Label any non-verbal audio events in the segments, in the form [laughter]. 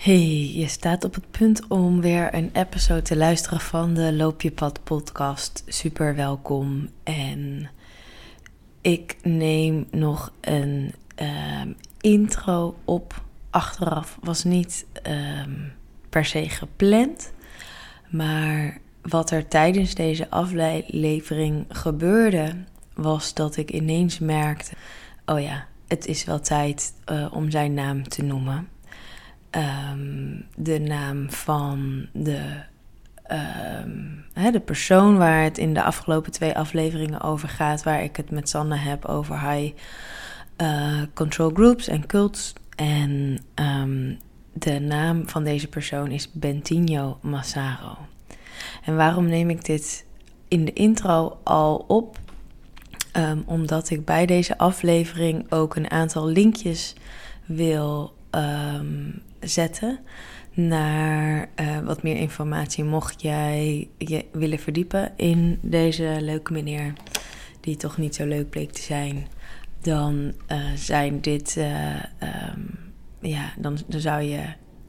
Hey, je staat op het punt om weer een episode te luisteren van de Loop je pad podcast. Super welkom. En ik neem nog een ehm, intro op. Achteraf was niet ehm, per se gepland. Maar wat er tijdens deze aflevering gebeurde, was dat ik ineens merkte: oh ja, het is wel tijd uh, om zijn naam te noemen. Um, de naam van de, um, hè, de persoon waar het in de afgelopen twee afleveringen over gaat, waar ik het met Sanne heb over high uh, control groups en cults. En um, de naam van deze persoon is Bentinho Massaro. En waarom neem ik dit in de intro al op? Omdat ik bij deze aflevering ook een aantal linkjes wil zetten naar uh, wat meer informatie. Mocht jij je willen verdiepen in deze leuke meneer, die toch niet zo leuk bleek te zijn, dan uh, zijn dit, uh, um, ja, dan, zou je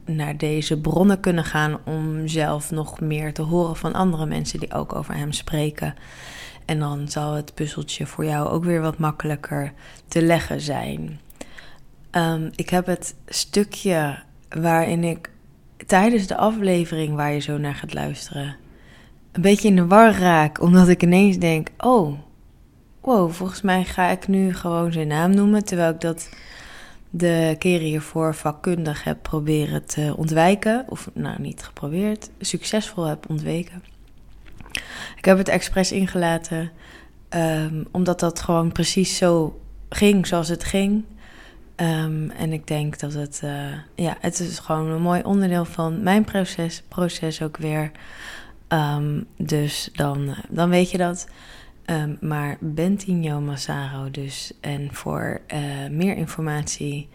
naar deze bronnen kunnen gaan om zelf nog meer te horen van andere mensen die ook over hem spreken. En dan zal het puzzeltje voor jou ook weer wat makkelijker te leggen zijn. Um, ik heb het stukje waarin ik tijdens de aflevering waar je zo naar gaat luisteren, een beetje in de war raak, omdat ik ineens denk: oh, wow, volgens mij ga ik nu gewoon zijn naam noemen, terwijl ik dat de keren hiervoor vakkundig heb proberen te ontwijken, of nou niet geprobeerd, succesvol heb ontweken. Ik heb het expres ingelaten, um, omdat dat gewoon precies zo ging zoals het ging. Um, en ik denk dat het, uh, ja, het is gewoon een mooi onderdeel van mijn proces, proces ook weer. Um, dus dan, dan weet je dat. Um, maar Bentinho Massaro dus. En voor uh, meer informatie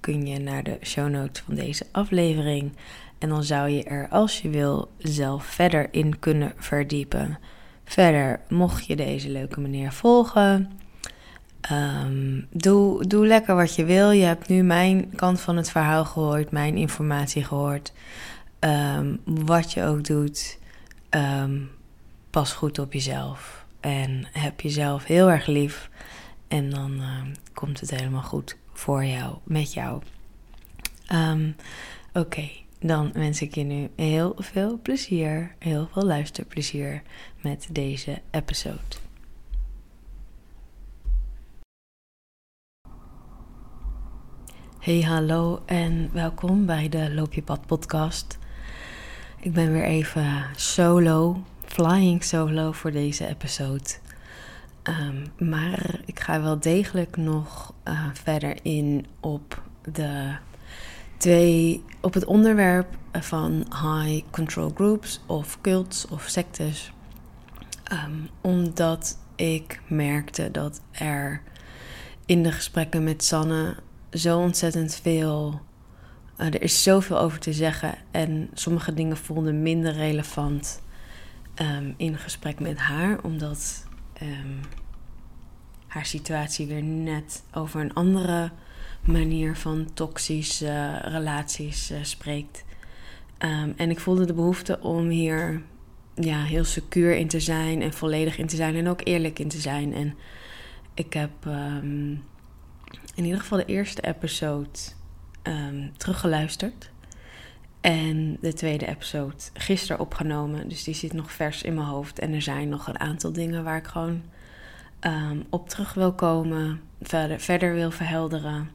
kun je naar de show notes van deze aflevering. En dan zou je er, als je wil, zelf verder in kunnen verdiepen. Verder, mocht je deze leuke meneer volgen Um, doe, doe lekker wat je wil. Je hebt nu mijn kant van het verhaal gehoord, mijn informatie gehoord. Um, wat je ook doet, um, pas goed op jezelf. En heb jezelf heel erg lief. En dan komt het helemaal goed voor jou, met jou. Oké, dan wens ik je nu heel veel plezier, heel veel luisterplezier met deze episode. Hey, hallo en welkom bij de Loop je pad podcast. Ik ben weer even solo, flying solo voor deze episode. Um, maar ik ga wel degelijk nog uh, verder in op de twee, op het onderwerp van high control groups of cults of sectes. Um, omdat ik merkte dat er in de gesprekken met Sanne zo ontzettend veel. Uh, er is zoveel over te zeggen. En sommige dingen voelden minder relevant um, in gesprek met haar, omdat um, haar situatie weer net over een andere manier van toxische relaties uh, spreekt. Um, en ik voelde de behoefte om hier ja, heel secuur in te zijn en volledig in te zijn en ook eerlijk in te zijn. En ik heb in ieder geval de eerste episode um, teruggeluisterd. En de tweede episode gisteren opgenomen. Dus die zit nog vers in mijn hoofd. En er zijn nog een aantal dingen waar ik gewoon um, op terug wil komen. Verder, verder wil verhelderen.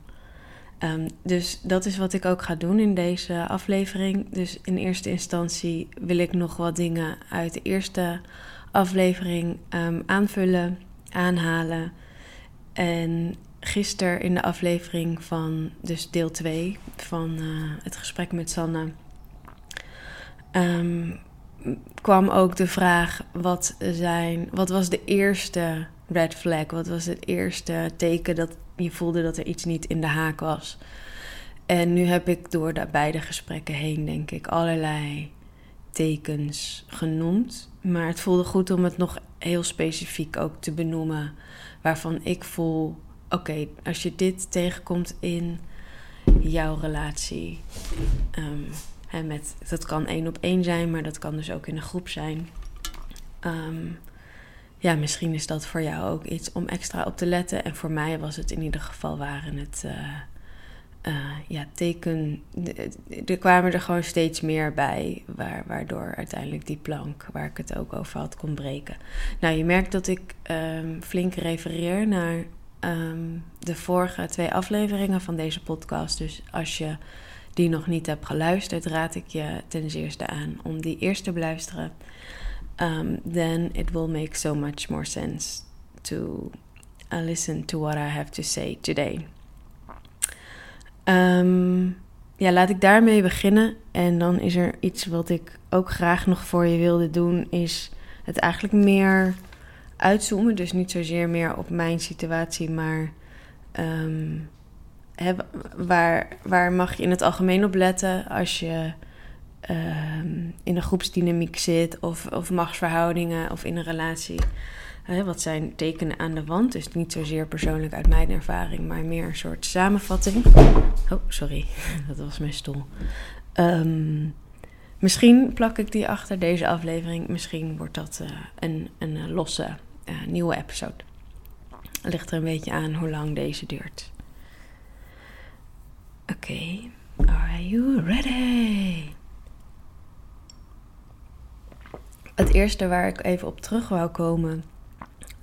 Um, dus dat is wat ik ook ga doen in deze aflevering. Dus in eerste instantie wil ik nog wat dingen uit de eerste aflevering aanvullen, aanhalen. En gisteren in de aflevering van dus deel 2 van uh, het gesprek met Sanne um, kwam ook de vraag wat zijn wat was de eerste red flag? Wat was het eerste teken dat je voelde dat er iets niet in de haak was? En nu heb ik door de beide gesprekken heen denk ik allerlei tekens genoemd. Maar het voelde goed om het nog heel specifiek ook te benoemen waarvan ik voel oké, als je dit tegenkomt in jouw relatie. Um, hè, met, dat kan één op één zijn, maar dat kan dus ook in een groep zijn. Ehm, ja, misschien is dat voor jou ook iets om extra op te letten. En voor mij was het in ieder geval waren het uh, ja, teken. Er kwamen er gewoon steeds meer bij, waardoor uiteindelijk die plank waar ik het ook over had kon breken. Nou, je merkt dat ik um, flink refereer naar um, de vorige twee afleveringen van deze podcast. Dus als je die nog niet hebt geluisterd, raad ik je ten eerste aan om die eerst te beluisteren. Um, then it will make so much more sense to uh, listen to what I have to say today. Um, ja, laat ik daarmee beginnen. En dan is er iets wat ik ook graag nog voor je wilde doen, is het eigenlijk meer uitzoomen. Dus niet zozeer meer op mijn situatie, maar um, waar, waar mag je in het algemeen op letten als je um, in een groepsdynamiek zit of, of machtsverhoudingen of in een relatie? wat zijn tekenen aan de wand? Dus niet zozeer persoonlijk uit mijn ervaring, maar meer een soort samenvatting. Oh, sorry, [laughs] dat was mijn stoel. Um, misschien plak ik die achter deze aflevering. Misschien wordt dat uh, een, een losse nieuwe episode. Ligt er een beetje aan hoe lang deze duurt. Oké, are you ready? Het eerste waar ik even op terug wou komen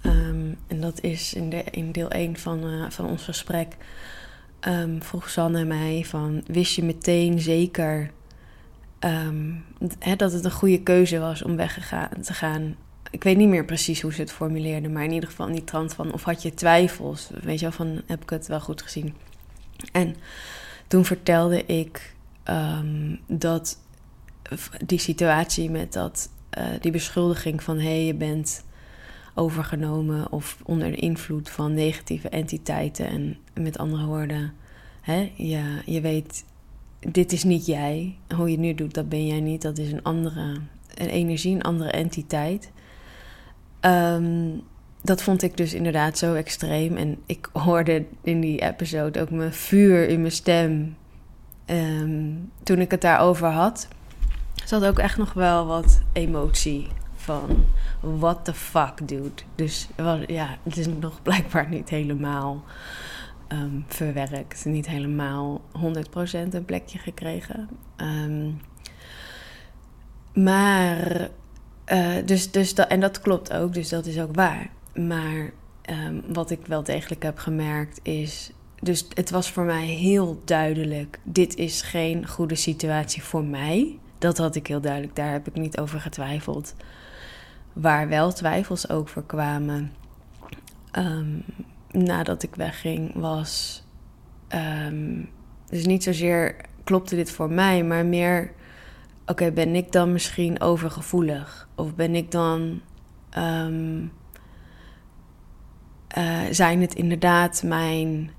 Um, en dat is in, de, in deel 1 van, uh, van ons gesprek. Um, vroeg Sanne mij van, wist je meteen zeker hè, dat het een goede keuze was om weg te gaan? Ik weet niet meer precies hoe ze het formuleerde, maar in ieder geval in die trant van, of had je twijfels? Weet je wel, van, heb ik het wel goed gezien? En toen vertelde ik dat die situatie met dat, uh, die beschuldiging van, hé, hey, je bent overgenomen of onder de invloed van negatieve entiteiten. En met andere woorden, hè, ja, je weet, dit is niet jij. Hoe je het nu doet, dat ben jij niet. Dat is een andere een energie, een andere entiteit. Ehm, dat vond ik dus inderdaad zo extreem. En ik hoorde in die episode ook mijn vuur in mijn stem. Ehm, toen ik het daarover had, zat ook echt nog wel wat emotie van what the fuck, dude. Dus ja, het is nog blijkbaar niet helemaal um, verwerkt. Niet helemaal 100% een plekje gekregen. Maar, uh, dus, dus dat, en dat klopt ook, dus dat is ook waar. Maar um, wat ik wel degelijk heb gemerkt is. Dus het was voor mij heel duidelijk: dit is geen goede situatie voor mij. Dat had ik heel duidelijk, daar heb ik niet over getwijfeld waar wel twijfels over kwamen um, nadat ik wegging, was. Um, dus niet zozeer klopte dit voor mij, maar meer. Oké, ben ik dan misschien overgevoelig? Of ben ik dan. Um, uh, zijn het inderdaad mijn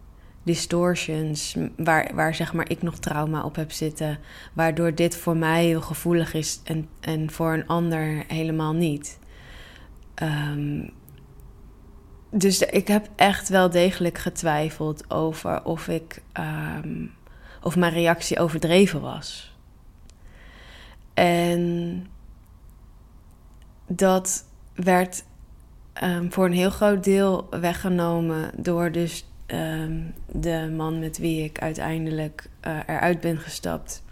distortions, waar, waar zeg maar ik nog trauma op heb zitten, waardoor dit voor mij heel gevoelig is en, en voor een ander helemaal niet. Um, dus ik heb echt wel degelijk getwijfeld over of ik um, of mijn reactie overdreven was. En dat werd um, voor een heel groot deel weggenomen door dus um, de man met wie ik uiteindelijk uh, eruit ben gestapt.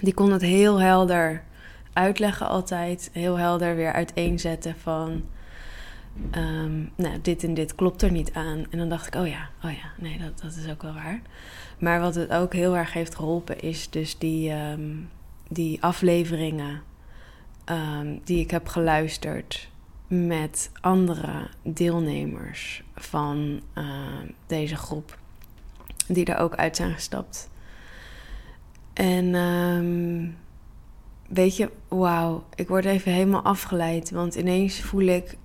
Die kon het heel helder uitleggen altijd, heel helder weer uiteenzetten van um, nou, dit en dit klopt er niet aan. En dan dacht ik, oh ja, oh ja, nee, dat, dat is ook wel waar. Maar wat het ook heel erg heeft geholpen, is dus die, die afleveringen um, die ik heb geluisterd met andere deelnemers van uh, deze groep, die er ook uit zijn gestapt. En weet je, wauw, ik word even helemaal afgeleid, want ineens voel ik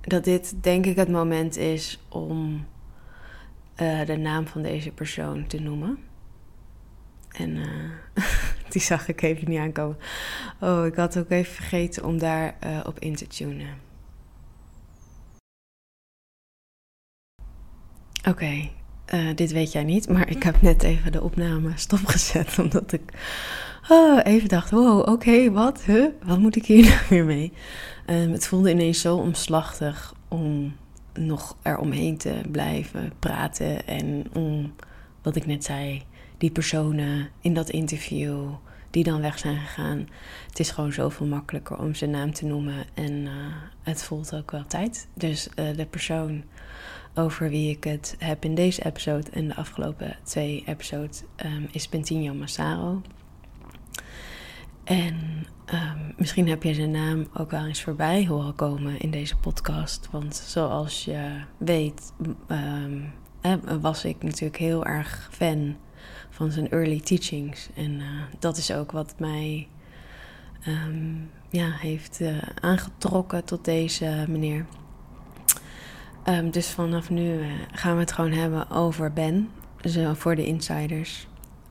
dat dit denk ik het moment is om uh, de naam van deze persoon te noemen. En uh, [laughs] die zag ik even niet aankomen. Oh, ik had ook even vergeten om daar uh, op in te tunen. Oké, eh, dit weet jij niet, maar ik heb net even de opname stopgezet. [laughs] Omdat ik oh, even dacht: wow, oké, wat? Huh? Wat moet ik hier [laughs] nou weer mee? Um, het voelde ineens zo omslachtig om nog eromheen te blijven praten. En om, wat ik net zei, die personen in dat interview die dan weg zijn gegaan. Het is gewoon zoveel makkelijker om zijn naam te noemen. En uh, het voelt ook wel tijd. Dus uh, de persoon over wie ik het heb in deze episode en de afgelopen twee episodes um, is Bentinho Massaro. En um, misschien heb je zijn naam ook wel eens voorbij horen komen in deze podcast. Want zoals je weet, um, was ik natuurlijk heel erg fan van zijn early teachings. En uh, dat is ook wat mij um, ja, heeft uh, aangetrokken tot deze meneer. Um, dus vanaf nu uh, gaan we het gewoon hebben over Ben, zo voor de insiders.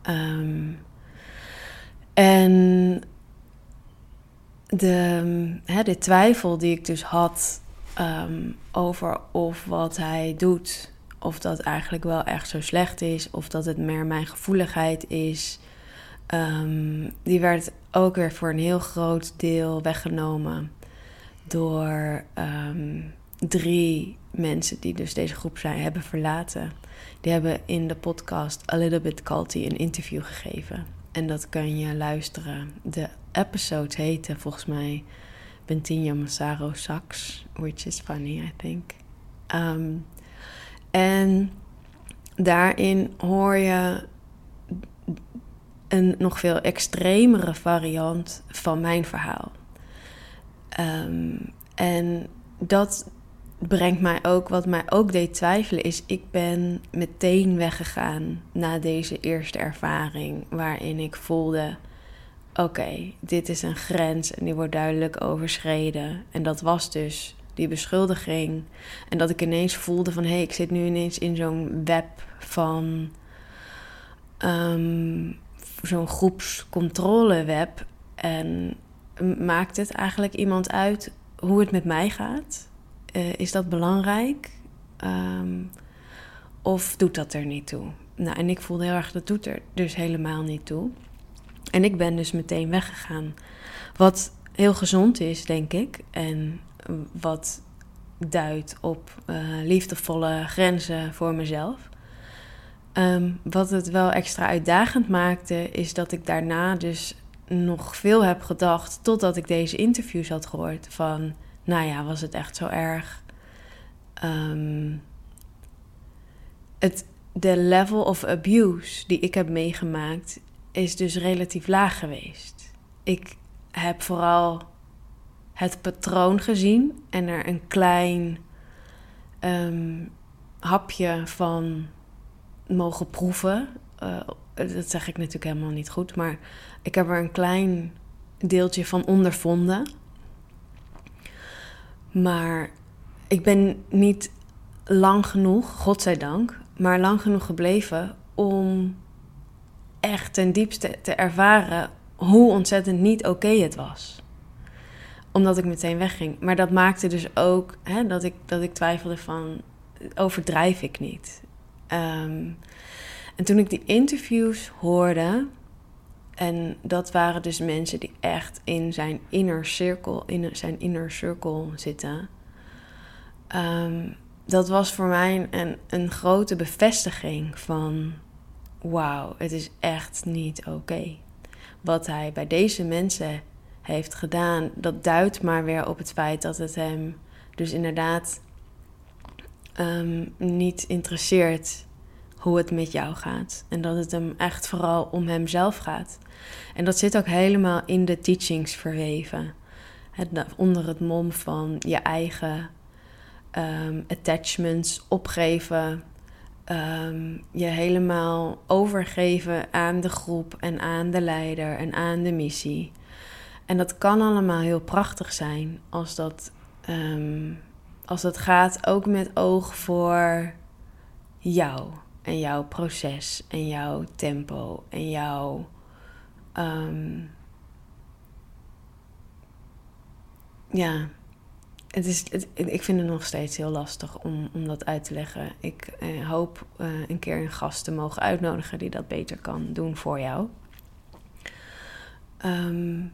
Um, en de, hè, de twijfel die ik dus had over of wat hij doet of dat eigenlijk wel echt zo slecht is, of dat het meer mijn gevoeligheid is. Um, die werd ook weer voor een heel groot deel weggenomen door um, drie mensen die dus deze groep zijn, hebben verlaten. Die hebben in de podcast A Little Bit Culty een interview gegeven. En dat kan je luisteren. De episode heette volgens mij Bentinho Massaro Sax, which is funny, I think. Um, en daarin hoor je een nog veel extremere variant van mijn verhaal. Um, en dat brengt mij ook, wat mij ook deed twijfelen, is ik ben meteen weggegaan na deze eerste ervaring, waarin ik voelde: oké, dit is een grens en die wordt duidelijk overschreden. En dat was dus die beschuldiging. En dat ik ineens voelde van hé, hey, ik zit nu ineens in zo'n web van um, zo'n groepscontroleweb. En maakt het eigenlijk iemand uit hoe het met mij gaat? Uh, is dat belangrijk? Um, of doet dat er niet toe? Nou, en ik voelde heel erg, dat doet er dus helemaal niet toe. En ik ben dus meteen weggegaan. Wat heel gezond is, denk ik. En wat duidt op uh, liefdevolle grenzen voor mezelf. Um, wat het wel extra uitdagend maakte, is dat ik daarna dus nog veel heb gedacht, totdat ik deze interviews had gehoord, van, nou ja, was het echt zo erg? Um, het, de level of abuse die ik heb meegemaakt, is dus relatief laag geweest. Ik heb vooral het patroon gezien en er een klein um, hapje van mogen proeven. Uh, dat zeg ik natuurlijk helemaal niet goed, maar ik heb er een klein deeltje van ondervonden. Maar ik ben niet lang genoeg, godzijdank, maar lang genoeg gebleven om echt ten diepste te ervaren hoe ontzettend niet oké het was omdat ik meteen wegging. Maar dat maakte dus ook hè, dat, ik, dat ik twijfelde van... overdrijf ik niet? Um, en toen ik die interviews hoorde... en dat waren dus mensen die echt in zijn inner circle, in zijn inner circle zitten... Um, dat was voor mij een, een grote bevestiging van... wauw, het is echt niet oké. Wat hij bij deze mensen heeft gedaan, dat duidt maar weer op het feit dat het hem dus inderdaad um, niet interesseert hoe het met jou gaat. En dat het hem echt vooral om hemzelf gaat. En dat zit ook helemaal in de teachings verweven. Het, onder het mom van je eigen um, attachments opgeven. Um, je helemaal overgeven aan de groep en aan de leider en aan de missie. En dat kan allemaal heel prachtig zijn als dat, um, als dat gaat ook met oog voor jou en jouw proces en jouw tempo en jouw. Um, ja, het is, ik vind het nog steeds heel lastig om, om dat uit te leggen. Ik eh, hoop uh, een keer een gast te mogen uitnodigen die dat beter kan doen voor jou. Um,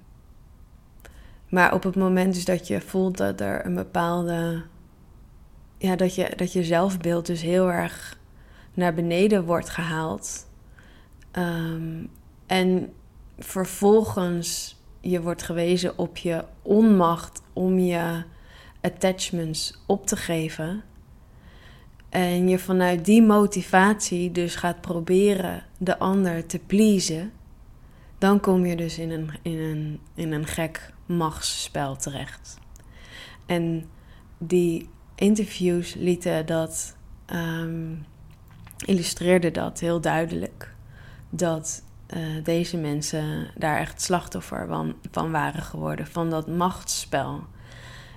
maar op het moment dus dat je voelt dat er een bepaalde. Ja, dat je, dat je zelfbeeld dus heel erg naar beneden wordt gehaald. Um, en vervolgens je wordt gewezen op je onmacht om je attachments op te geven. En je vanuit die motivatie dus gaat proberen de ander te pleasen. Dan kom je dus in een, in een, in een gek machtsspel terecht. En die interviews lieten dat, um, illustreerden dat heel duidelijk. Dat uh, deze mensen daar echt slachtoffer van, van waren geworden, van dat machtsspel.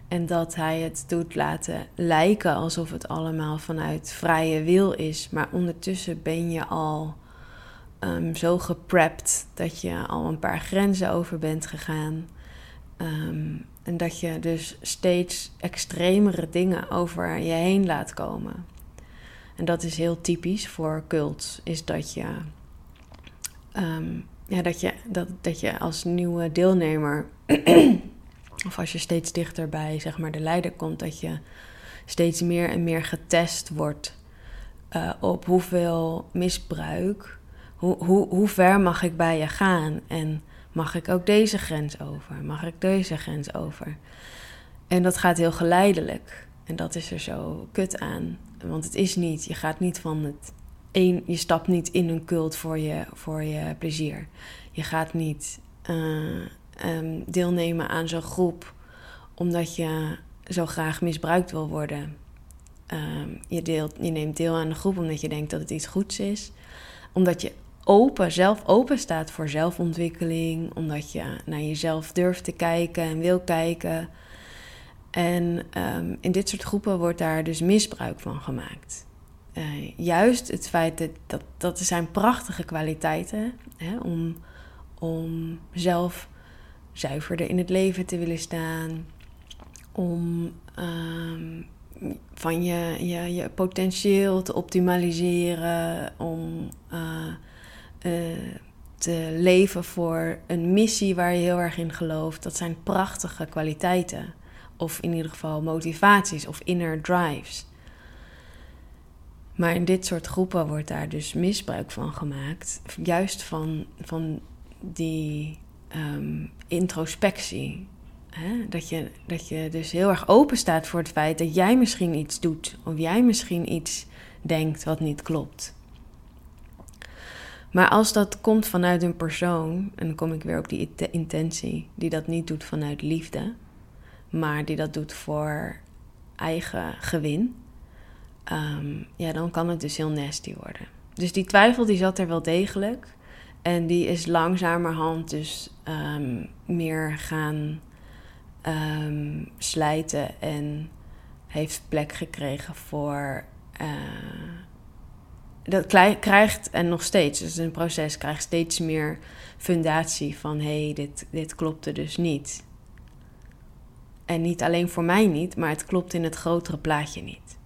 En dat hij het doet laten lijken alsof het allemaal vanuit vrije wil is. Maar ondertussen ben je al um, zo geprept dat je al een paar grenzen over bent gegaan. Um, en dat je dus steeds extremere dingen over je heen laat komen. En dat is heel typisch voor cults, is dat je, um, ja, dat je, dat, dat je als nieuwe deelnemer, [clears throat] of als je steeds dichter bij zeg maar, de leider komt, dat je steeds meer en meer getest wordt uh, op hoeveel misbruik, hoe, hoe, hoe ver mag ik bij je gaan en Mag ik ook deze grens over? Mag ik deze grens over? En dat gaat heel geleidelijk. En dat is er zo kut aan. Want het is niet, je gaat niet van het een, je stapt niet in een cult voor je, voor je plezier. Je gaat niet uh, um, deelnemen aan zo'n groep omdat je zo graag misbruikt wil worden. Um, je, deelt, je neemt deel aan de groep omdat je denkt dat het iets goeds is. Omdat je open, zelf open staat voor zelfontwikkeling, omdat je naar jezelf durft te kijken en wil kijken. En um, in dit soort groepen wordt daar dus misbruik van gemaakt. Uh, juist het feit dat, dat dat zijn prachtige kwaliteiten hè, om, om zelf zuiverder in het leven te willen staan, om um, van je, je, je potentieel te optimaliseren, om uh, uh, te leven voor een missie waar je heel erg in gelooft. Dat zijn prachtige kwaliteiten. Of in ieder geval motivaties of inner drives. Maar in dit soort groepen wordt daar dus misbruik van gemaakt. Juist van, van die um, introspectie. Dat, je, dat je dus heel erg open staat voor het feit dat jij misschien iets doet. Of jij misschien iets denkt wat niet klopt. Maar als dat komt vanuit een persoon, en dan kom ik weer op die intentie, die dat niet doet vanuit liefde, maar die dat doet voor eigen gewin, um, ja, dan kan het dus heel nasty worden. Dus die twijfel die zat er wel degelijk. En die is langzamerhand dus um, meer gaan um, slijten en heeft plek gekregen voor dat krijgt, en nog steeds, dus een proces, krijgt steeds meer fundatie van hé, hey, dit, dit klopte dus niet. En niet alleen voor mij niet, maar het klopt in het grotere plaatje niet.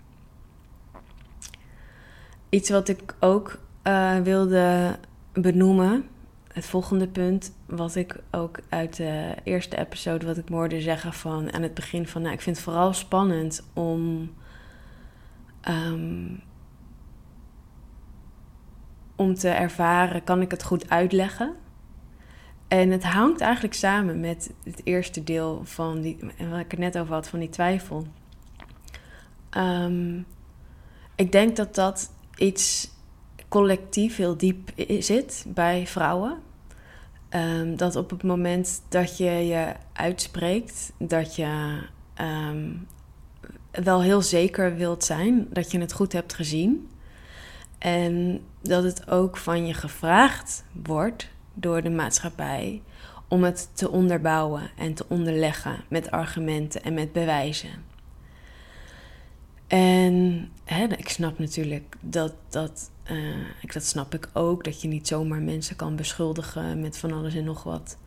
Iets wat ik ook uh, wilde benoemen, het volgende punt, wat ik ook uit de eerste episode, wat ik me hoorde zeggen van aan het begin van, nou, ik vind het vooral spannend om um, om te ervaren, kan ik het goed uitleggen? En het hangt eigenlijk samen met het eerste deel van die, wat ik het net over had, van die twijfel. Um, ik denk dat dat iets collectief heel diep zit bij vrouwen. Um, dat op het moment dat je je uitspreekt, dat je um, wel heel zeker wilt zijn dat je het goed hebt gezien. En dat het ook van je gevraagd wordt door de maatschappij om het te onderbouwen en te onderleggen met argumenten en met bewijzen. En ik snap natuurlijk dat dat, uh, dat snap ik ook, dat je niet zomaar mensen kan beschuldigen met van alles en nog wat.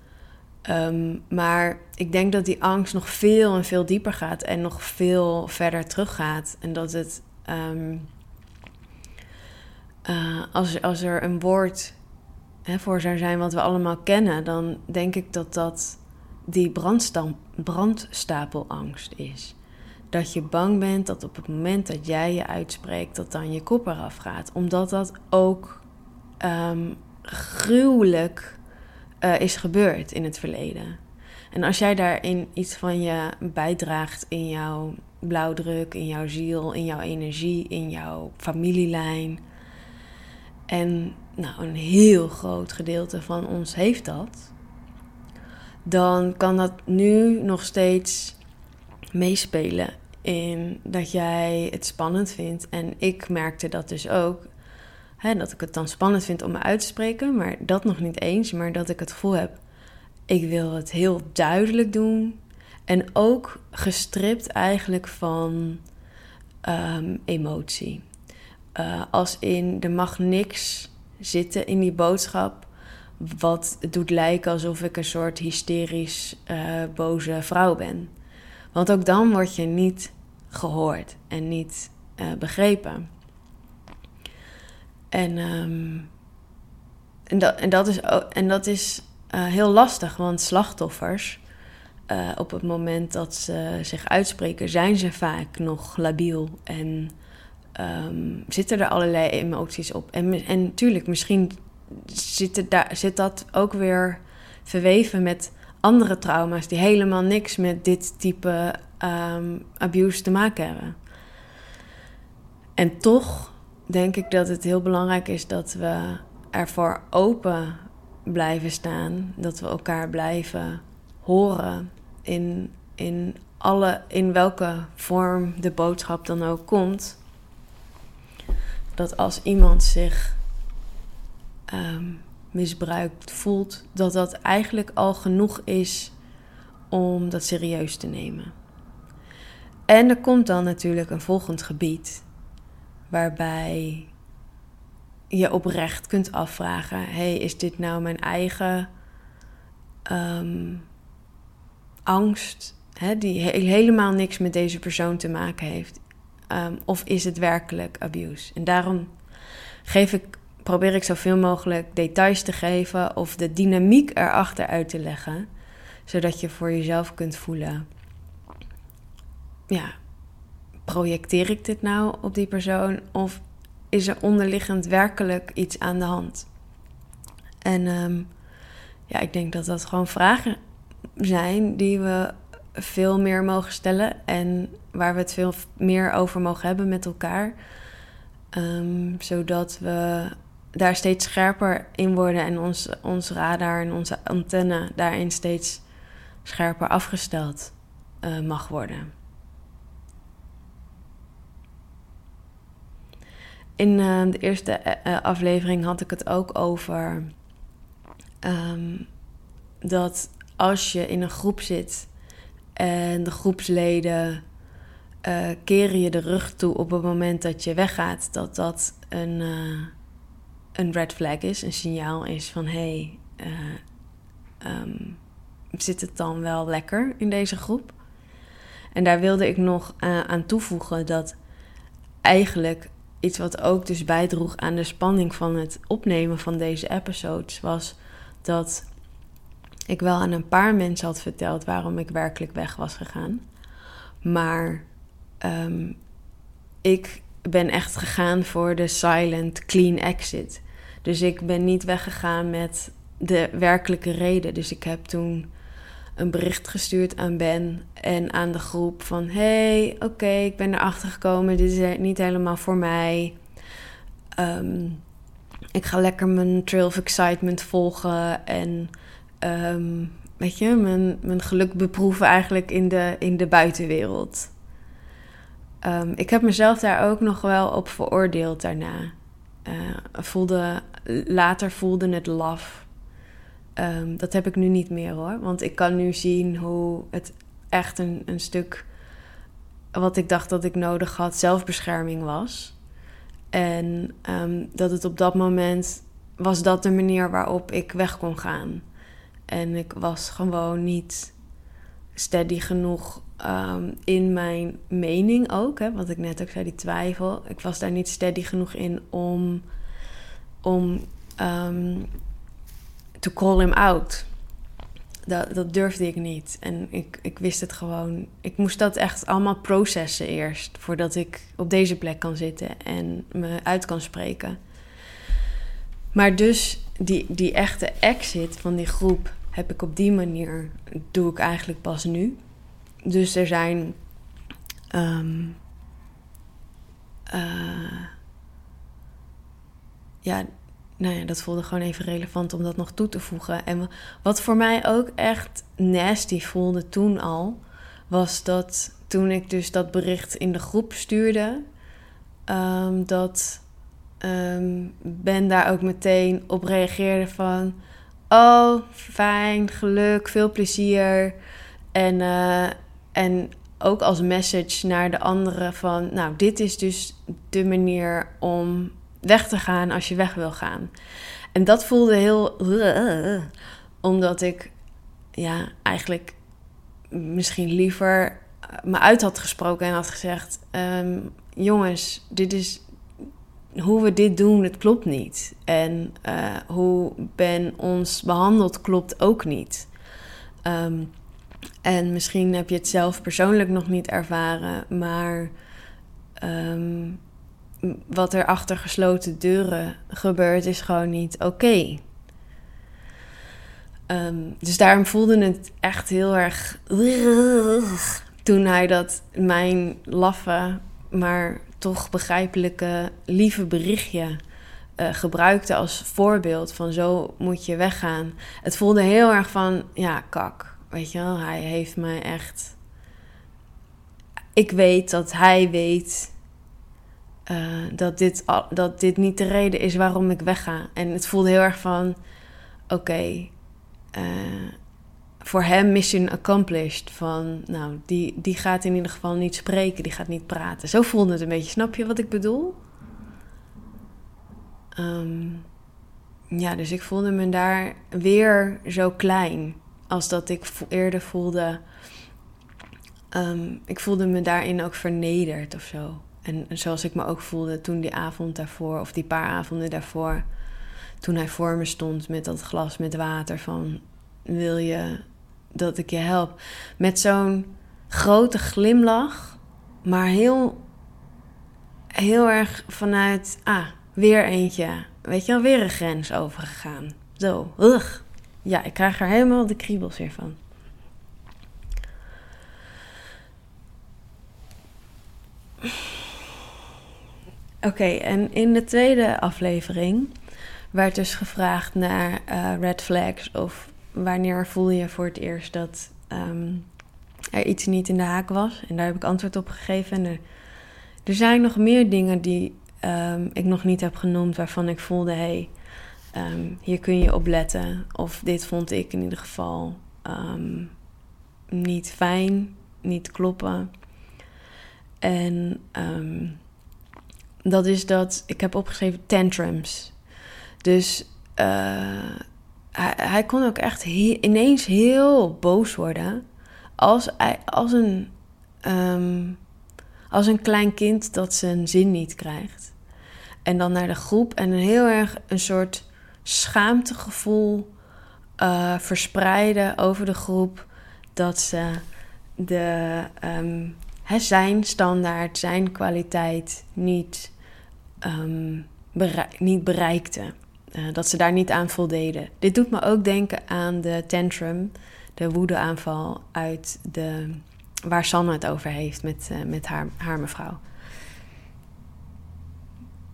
Ehm, maar ik denk dat die angst nog veel en veel dieper gaat en nog veel verder teruggaat. En dat het, ehm, eh, als, als er een woord hè, voor zou zijn wat we allemaal kennen, dan denk ik dat dat die brandstapelangst is. Dat je bang bent dat op het moment dat jij je uitspreekt, dat dan je kop eraf gaat. Omdat dat ook um, gruwelijk uh, is gebeurd in het verleden. En als jij daarin iets van je bijdraagt in jouw blauwdruk, in jouw ziel, in jouw energie, in jouw familielijn. En nou, een heel groot gedeelte van ons heeft dat. Dan kan dat nu nog steeds meespelen in dat jij het spannend vindt. En ik merkte dat dus ook. Hè, dat ik het dan spannend vind om me uit te spreken, maar dat nog niet eens. Maar dat ik het gevoel heb, ik wil het heel duidelijk doen. En ook gestript eigenlijk van um, emotie. Uh, als in, er mag niks zitten in die boodschap wat doet lijken alsof ik een soort hysterisch uh, boze vrouw ben. Want ook dan word je niet gehoord en niet uh, begrepen. En, um, en, dat, en dat is, en dat is heel lastig, want slachtoffers, op het moment dat ze zich uitspreken, zijn ze vaak nog labiel en um, zitten er allerlei emoties op. En, en natuurlijk, misschien zit, daar, zit dat ook weer verweven met andere trauma's die helemaal niks met dit type um, abuse te maken hebben. En toch denk ik dat het heel belangrijk is dat we ervoor open blijven staan. Dat we elkaar blijven horen in, in, alle, in welke vorm de boodschap dan ook komt. Dat als iemand zich um, misbruikt voelt, dat dat eigenlijk al genoeg is om dat serieus te nemen. En er komt dan natuurlijk een volgend gebied waarbij je oprecht kunt afvragen: hey, is dit nou mijn eigen um, angst, hè, die helemaal niks met deze persoon te maken heeft? Um, of is het werkelijk abuse? En daarom geef ik, probeer ik zoveel mogelijk details te geven of de dynamiek erachter uit te leggen, zodat je voor jezelf kunt voelen: ja, projecteer ik dit nou op die persoon of is er onderliggend werkelijk iets aan de hand? En um, ja, ik denk dat dat gewoon vragen zijn die we veel meer mogen stellen en waar we het veel meer over mogen hebben met elkaar. Um, zodat we daar steeds scherper in worden en ons, ons radar en onze antenne daarin steeds scherper afgesteld uh, mag worden. In uh, de eerste uh, aflevering had ik het ook over um, dat als je in een groep zit en de groepsleden uh, keren je de rug toe op het moment dat je weggaat, dat dat een, een red flag is, een signaal is van hé, hey, um, zit het dan wel lekker in deze groep? En daar wilde ik nog aan toevoegen dat eigenlijk iets wat ook dus bijdroeg aan de spanning van het opnemen van deze episodes was dat ik wel aan een paar mensen had verteld waarom ik werkelijk weg was gegaan. Maar um, ik ben echt gegaan voor de silent, clean exit. Dus ik ben niet weggegaan met de werkelijke reden. Dus ik heb toen een bericht gestuurd aan Ben en aan de groep van... hey, oké, ik ben erachter gekomen, dit is niet helemaal voor mij. Um, ik ga lekker mijn trail of excitement volgen en... Um, weet je, mijn, mijn geluk beproeven eigenlijk in de, in de buitenwereld. Um, ik heb mezelf daar ook nog wel op veroordeeld daarna. Uh, voelde, later voelde het love Um, dat heb ik nu niet meer hoor. Want ik kan nu zien hoe het echt een, een stuk wat ik dacht dat ik nodig had, zelfbescherming was. En um, dat het op dat moment was dat de manier waarop ik weg kon gaan. En ik was gewoon niet steady genoeg ehm, in mijn mening ook. Hè, wat ik net ook zei, die twijfel. Ik was daar niet steady genoeg in om, om um, call him out. Dat, dat durfde ik niet. En ik, ik wist het gewoon. Ik moest dat echt allemaal processen eerst. Voordat ik op deze plek kan zitten en me uit kan spreken. Maar dus die, die echte exit van die groep heb ik op die manier, doe ik eigenlijk pas nu. Dus er zijn. Um, uh, ja, nou ja, dat voelde gewoon even relevant om dat nog toe te voegen. En wat voor mij ook echt nasty voelde toen al, was dat toen ik dus dat bericht in de groep stuurde, um, dat um, Ben daar ook meteen op reageerde van, oh fijn, geluk, veel plezier. En, uh, en ook als message naar de anderen van, nou dit is dus de manier om weg te gaan als je weg wil gaan. En dat voelde heel. omdat ik ja, eigenlijk misschien liever me uit had gesproken en had gezegd: ehm, Jongens, dit is hoe we dit doen, het klopt niet. En uh, hoe Ben ons behandelt, klopt ook niet. Ehm, en misschien heb je het zelf persoonlijk nog niet ervaren, maar ehm, wat er achter gesloten deuren gebeurt, is gewoon niet oké. Ehm, dus daarom voelde het echt heel erg. Toen hij dat mijn laffe, maar toch begrijpelijke, lieve berichtje uh, gebruikte als voorbeeld van zo moet je weggaan. Het voelde heel erg van, ja, kak. Weet je wel, hij heeft me echt. Ik weet dat hij weet uh, dat, dit, dat dit niet de reden is waarom ik wegga. En het voelde heel erg van: oké, uh, voor hem mission accomplished. Van nou, die, die gaat in ieder geval niet spreken, die gaat niet praten. Zo voelde het een beetje. Snap je wat ik bedoel? Um, ja, dus ik voelde me daar weer zo klein als dat ik eerder voelde. Um, ik voelde me daarin ook vernederd of zo. En zoals ik me ook voelde toen die avond daarvoor, of die paar avonden daarvoor, toen hij voor me stond met dat glas met water van wil je dat ik je help? Met zo'n grote glimlach, maar heel, heel erg vanuit, ah, weer eentje. Weet je wel, weer een grens overgegaan. Zo, ugh. Ja, ik krijg er helemaal de kriebels weer van. Oké, en in de tweede aflevering werd dus gevraagd naar uh, red flags of wanneer voel je voor het eerst dat um, er iets niet in de haak was. En daar heb ik antwoord op gegeven. En er, er zijn nog meer dingen die um, ik nog niet heb genoemd waarvan ik voelde: hé, hey, um, hier kun je op letten. Of dit vond ik in ieder geval niet fijn, niet kloppen. En dat is dat ik heb opgeschreven tantrums. Dus uh, hij, kon ook echt ineens heel boos worden. Als, als, een, als een klein kind dat zijn zin niet krijgt. En dan naar de groep en heel erg een soort schaamtegevoel uh, verspreiden over de groep. Dat ze de, um, zijn standaard, zijn kwaliteit niet um, niet bereikte. Uh, dat ze daar niet aan voldeden. Dit doet me ook denken aan de tantrum, de woedeaanval uit de, waar Sanne het over heeft met, uh, met haar, haar mevrouw.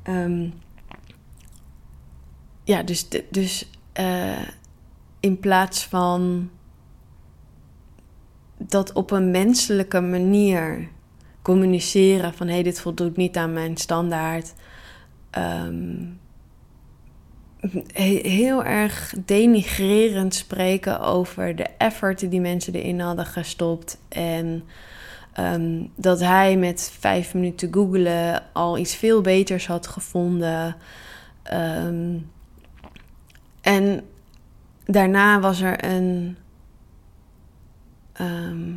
Um, ja, dus, dus uh, in plaats van dat op een menselijke manier communiceren van hé, hey, dit voldoet niet aan mijn standaard um, heel erg denigrerend spreken over de effort die mensen erin hadden gestopt. En um, dat hij met vijf minuten googelen al iets veel beters had gevonden. Um, en daarna was er een. ehm,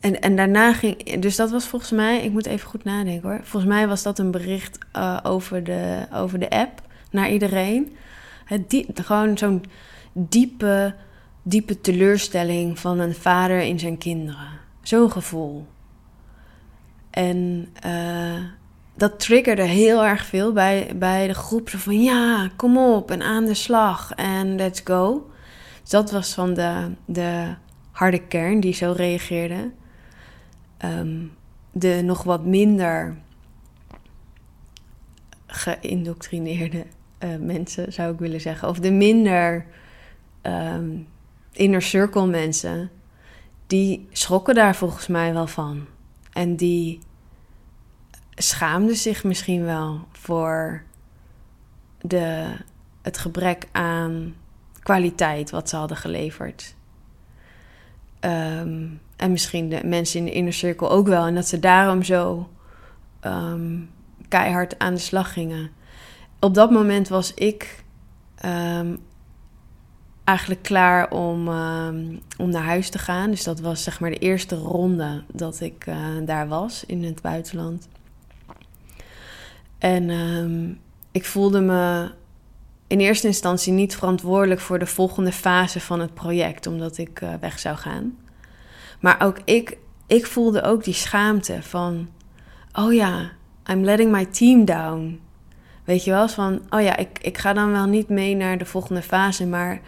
en, en daarna ging. Dus dat was volgens mij. Ik moet even goed nadenken hoor. Volgens mij was dat een bericht eh, over, de, over de app naar iedereen. Het gewoon zo'n diepe, diepe teleurstelling van een vader in zijn kinderen. Zo'n gevoel. En uh, dat triggerde heel erg veel bij, bij de groep. Zo van ja, kom op en aan de slag en let's go. Dus dat was van de, de harde kern die zo reageerde. Um, de nog wat minder geïndoctrineerde uh, mensen, zou ik willen zeggen. Of de minder um, inner circle mensen. Die schrokken daar volgens mij wel van. En die schaamden zich misschien wel voor de, het gebrek aan kwaliteit wat ze hadden geleverd. Um, en misschien de mensen in de inner cirkel ook wel. En dat ze daarom zo um, keihard aan de slag gingen. Op dat moment was ik um, eigenlijk klaar om, om naar huis te gaan. Dus dat was zeg maar de eerste ronde dat ik uh, daar was in het buitenland. En um, ik voelde me in eerste instantie niet verantwoordelijk voor de volgende fase van het project, omdat ik uh, weg zou gaan. Maar ook ik, ik voelde ook die schaamte van, oh ja, I'm letting my team down. Weet je wel, van, oh ja, ik, ik ga dan wel niet mee naar de volgende fase, maar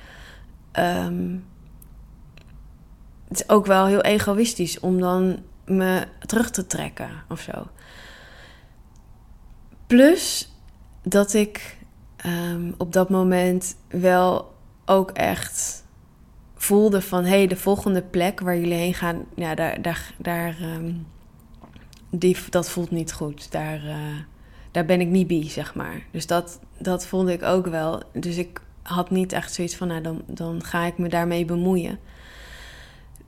um, het is ook wel heel egoïstisch om dan me terug te trekken of zo. Plus dat ik um, op dat moment wel ook echt voelde van... hé, hey, de volgende plek waar jullie heen gaan, ja, daar, daar, daar, um, die, dat voelt niet goed. Daar, uh, daar ben ik niet bij, zeg maar. Dus dat, dat voelde ik ook wel. Dus ik had niet echt zoiets van, nou, dan, dan ga ik me daarmee bemoeien.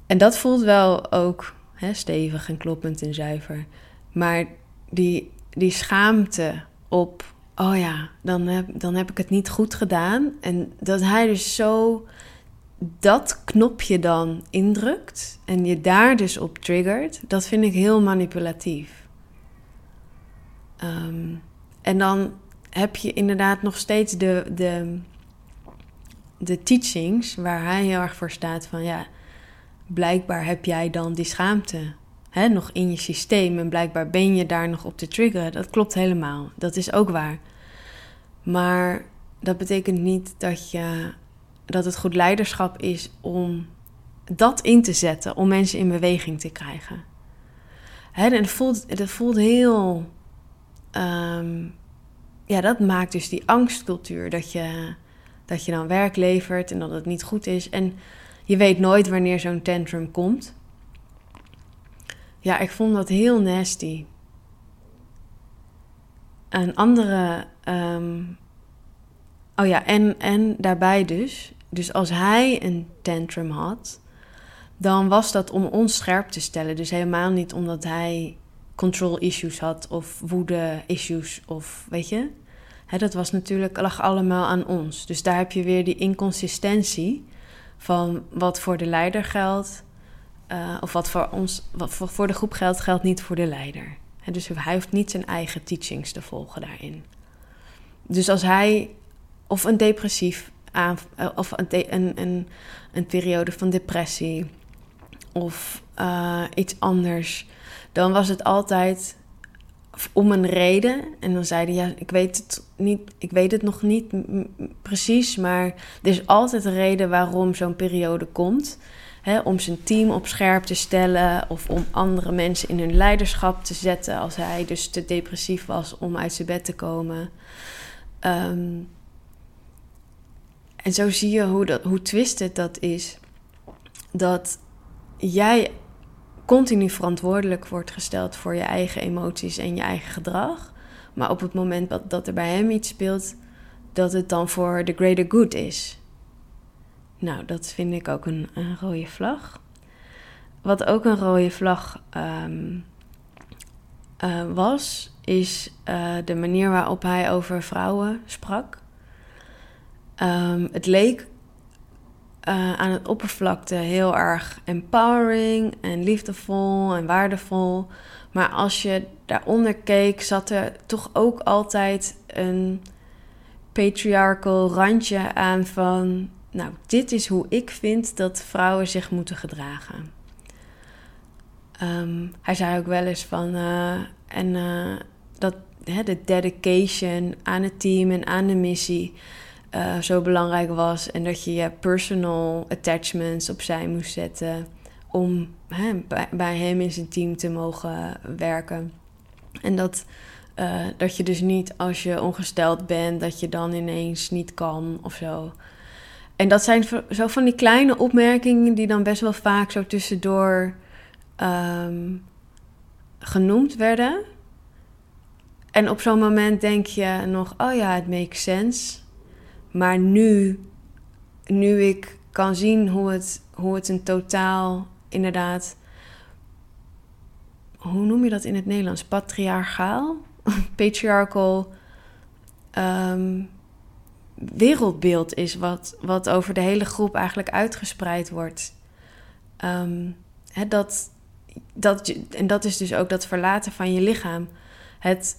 En dat voelt wel ook hè, stevig en kloppend en zuiver. Maar die die schaamte op, oh ja, dan heb, dan heb ik het niet goed gedaan. En dat hij dus zo dat knopje dan indrukt en je daar dus op triggert, dat vind ik heel manipulatief. Um, en dan heb je inderdaad nog steeds de, de, de teachings waar hij heel erg voor staat van ja, blijkbaar heb jij dan die schaamte hè, nog in je systeem en blijkbaar ben je daar nog op te triggeren. Dat klopt helemaal. Dat is ook waar. Maar dat betekent niet dat, je, dat het goed leiderschap is om dat in te zetten, om mensen in beweging te krijgen. Hè, en het voelt, het voelt heel. Um, ja, dat maakt dus die angstcultuur. Dat je, dat je dan werk levert en dat het niet goed is. En je weet nooit wanneer zo'n tantrum komt. Ja, ik vond dat heel nasty. Een andere. Um, oh ja, en, en daarbij dus. Dus als hij een tantrum had, dan was dat om ons scherp te stellen. Dus helemaal niet omdat hij control issues had of woede issues of weet je. Dat was natuurlijk, lag allemaal aan ons. Dus daar heb je weer die inconsistentie van wat voor de leider geldt uh, of wat voor ons, wat voor, de groep geldt, geldt niet voor de leider. Dus hij hoeft niet zijn eigen teachings te volgen daarin. Dus als hij of een depressief aan, uh, of een, een, een, periode van depressie of uh, iets anders, dan was het altijd om een reden. En dan zeiden ja, ik weet het niet, ik weet het nog niet precies, maar er is altijd een reden waarom zo'n periode komt om zijn team op scherp te stellen of om andere mensen in hun leiderschap te zetten als hij dus te depressief was om uit zijn bed te komen. Um, en zo zie je hoe, dat, hoe dat is. Dat jij continu verantwoordelijk wordt gesteld voor je eigen emoties en je eigen gedrag. Maar op het moment dat, dat er bij hem iets speelt, dat het dan voor the greater good is. Nou, dat vind ik ook een, rode vlag. Wat ook een rode vlag um, uh, was, is uh, de manier waarop hij over vrouwen sprak. Ehm, het leek uh, aan het oppervlakte heel erg empowering en liefdevol en waardevol. Maar als je daaronder keek, zat er toch ook altijd een patriarchal randje aan van... Nou, dit is hoe ik vind dat vrouwen zich moeten gedragen. Ehm, hij zei ook wel eens van... Uh, en uh, dat hè, de dedication aan het team en aan de missie... Uh, zo belangrijk was. En dat je je personal attachments opzij moest zetten om hè, bij, hem in zijn team te mogen werken. En dat, dat je dus niet als je ongesteld bent, dat je dan ineens niet kan of zo. En dat zijn zo van die kleine opmerkingen die dan best wel vaak zo tussendoor um, genoemd werden. En op zo'n moment denk je nog, oh ja, het makes sense. Maar nu, nu ik kan zien hoe het, hoe het een totaal, inderdaad, hoe noem je dat in het Nederlands? Patriarchaal? [laughs] Patriarchal um, wereldbeeld is, wat, wat over de hele groep eigenlijk uitgespreid wordt. Um, dat, dat, en dat is dus ook dat verlaten van je lichaam. Het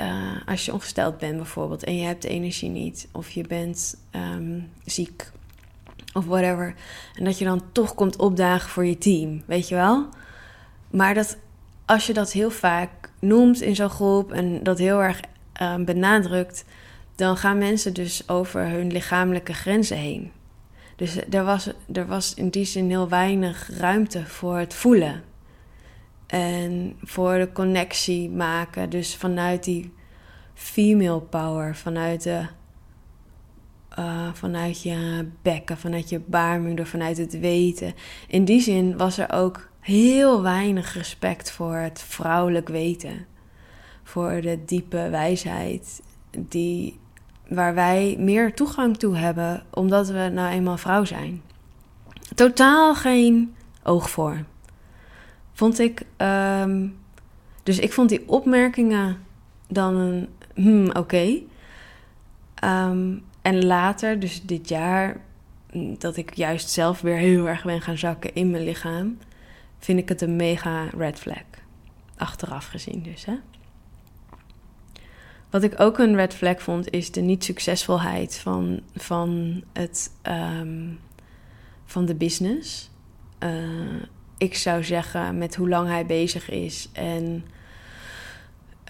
uh, als je ongesteld bent bijvoorbeeld en je hebt de energie niet, of je bent um, ziek of whatever, en dat je dan toch komt opdagen voor je team, weet je wel? Maar dat als je dat heel vaak noemt in zo'n groep en dat heel erg um, benadrukt, dan gaan mensen dus over hun lichamelijke grenzen heen. Dus er was, er was in die zin heel weinig ruimte voor het voelen. En voor de connectie maken. Dus vanuit die female power, vanuit, de, uh, vanuit je bekken, vanuit je baarmoeder, vanuit het weten. In die zin was er ook heel weinig respect voor het vrouwelijk weten. Voor de diepe wijsheid die, waar wij meer toegang toe hebben, omdat we nou eenmaal vrouw zijn. Totaal geen oog voor vond ik. Um, dus ik vond die opmerkingen dan een hmm, oké. Um, en later, dus dit jaar, dat ik juist zelf weer heel erg ben gaan zakken in mijn lichaam, vind ik het een mega red flag. Achteraf gezien dus, hè. Wat ik ook een red flag vond, is de niet-succesvolheid van, van, het, um, van de business. Uh, ik zou zeggen, met hoe lang hij bezig is en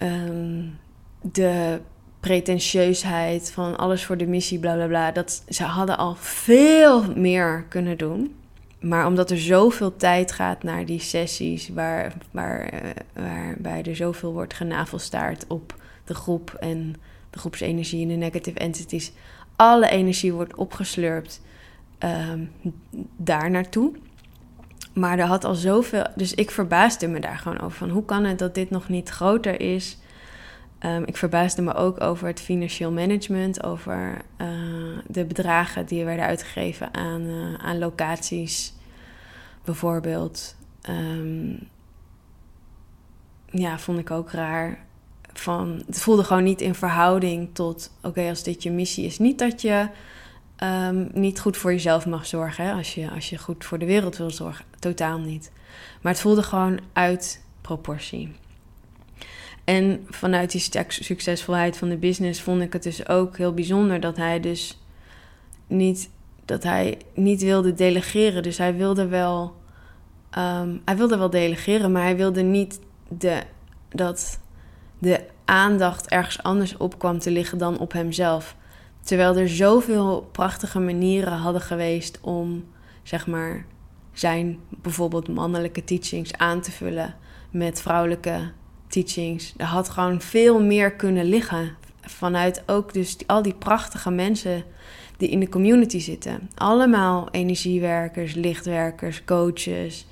um, de pretentieusheid van alles voor de missie, bla bla bla. Dat ze hadden al veel meer kunnen doen. Maar omdat er zoveel tijd gaat naar die sessies, waar, waar, uh, waarbij er zoveel wordt genavelstaard op de groep en de groepsenergie en de negative entities, alle energie wordt opgeslurpt um, daar naartoe. Maar er had al zoveel. Dus ik verbaasde me daar gewoon over. Van hoe kan het dat dit nog niet groter is? Um, ik verbaasde me ook over het financieel management, over uh, de bedragen die werden uitgegeven aan, uh, aan locaties, bijvoorbeeld. Um, ja, vond ik ook raar. Van, het voelde gewoon niet in verhouding tot: oké, als dit je missie is. Niet dat je um, niet goed voor jezelf mag zorgen. Hè? Als, je, als je goed voor de wereld wil zorgen. Totaal niet. Maar het voelde gewoon uit proportie. En vanuit die succesvolheid van de business vond ik het dus ook heel bijzonder dat hij dus niet, dat hij niet wilde delegeren. Dus hij wilde wel, um, hij wilde wel delegeren, maar hij wilde niet de, dat de aandacht ergens anders op kwam te liggen dan op hemzelf. Terwijl er zoveel prachtige manieren hadden geweest om, zeg maar, zijn bijvoorbeeld mannelijke teachings aan te vullen met vrouwelijke teachings. Er had gewoon veel meer kunnen liggen. Vanuit ook dus al die prachtige mensen die in de community zitten. Allemaal energiewerkers, lichtwerkers, coaches.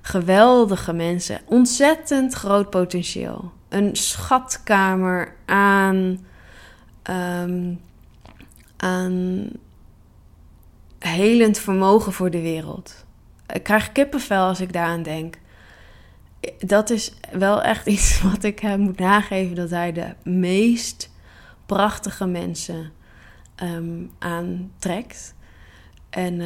Geweldige mensen. Ontzettend groot potentieel. Een schatkamer aan um, aan helend vermogen voor de wereld. Ik krijg kippenvel als ik daaraan denk. Dat is wel echt [laughs] iets wat ik hem moet nageven: dat hij de meest prachtige mensen ehm, aantrekt. En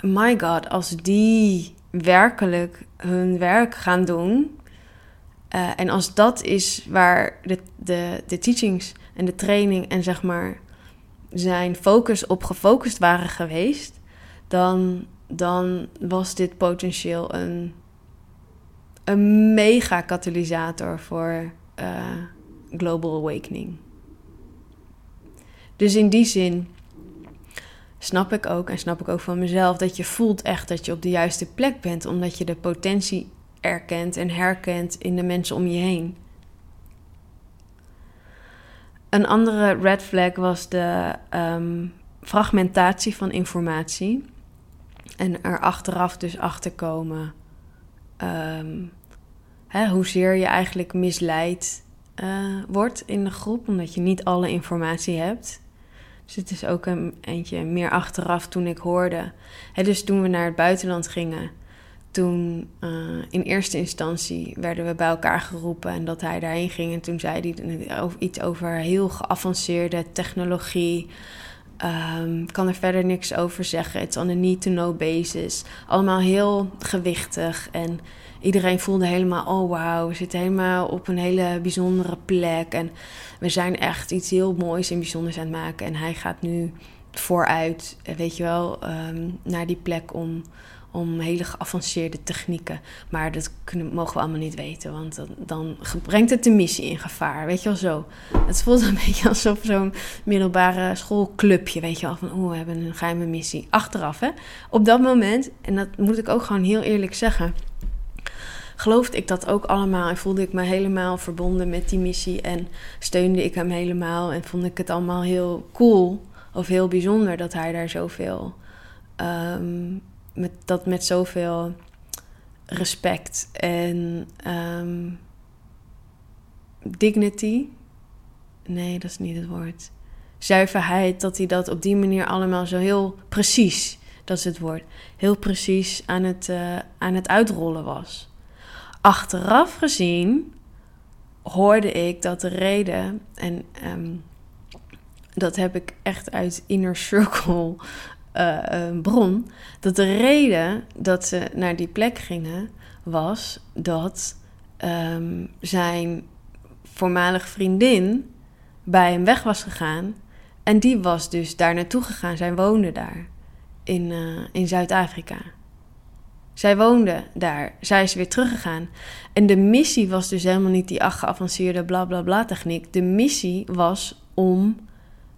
my god, als die werkelijk hun werk gaan doen. En als dat is waar de, de, de teachings en de training en zeg maar zijn focus op gefocust waren geweest, dan, dan was dit potentieel een, een mega katalysator voor uh, global awakening. Dus in die zin snap ik ook en snap ik ook van mezelf dat je voelt echt dat je op de juiste plek bent, omdat je de potentie erkent en herkent in de mensen om je heen. Een andere red flag was de ehm, fragmentatie van informatie. En er achteraf dus achter komen um, hè, hoezeer je eigenlijk misleid uh, wordt in de groep, omdat je niet alle informatie hebt. Dus het is ook een eentje meer achteraf toen ik hoorde. Hè, dus toen we naar het buitenland gingen, toen uh, in eerste instantie werden we bij elkaar geroepen en dat hij daarheen ging. En toen zei hij iets over heel geavanceerde technologie. Um, kan er verder niks over zeggen. Het is on a need-to-know basis. Allemaal heel gewichtig. En iedereen voelde helemaal: oh wauw, we zitten helemaal op een hele bijzondere plek. En we zijn echt iets heel moois en bijzonders aan het maken. En hij gaat nu vooruit, weet je wel, um, naar die plek om om hele geavanceerde technieken. Maar dat kunnen, mogen we allemaal niet weten, want dan, brengt het de missie in gevaar. Weet je wel zo. Het voelt een [laughs] beetje alsof zo'n middelbare schoolclubje, weet je wel, van oh, we hebben een geheime missie. Achteraf, hè. Op dat moment, en dat moet ik ook gewoon heel eerlijk zeggen, geloofde ik dat ook allemaal en voelde ik me helemaal verbonden met die missie en steunde ik hem helemaal en vond ik het allemaal heel cool of heel bijzonder dat hij daar zoveel um, met, dat met zoveel respect en um, dignity. Nee, dat is niet het woord. Zuiverheid, dat hij dat op die manier allemaal zo heel precies, dat is het woord, heel precies aan het, uh, aan het uitrollen was. Achteraf gezien hoorde ik dat de reden, en um, dat heb ik echt uit Inner Circle uh, bron dat de reden dat ze naar die plek gingen was dat um, zijn voormalige vriendin bij hem weg was gegaan. En die was dus daar naartoe gegaan. Zij woonde daar in, uh, in Zuid-Afrika. Zij woonde daar. Zij is weer teruggegaan. En de missie was dus helemaal niet die geavanceerde bla bla bla techniek. De missie was om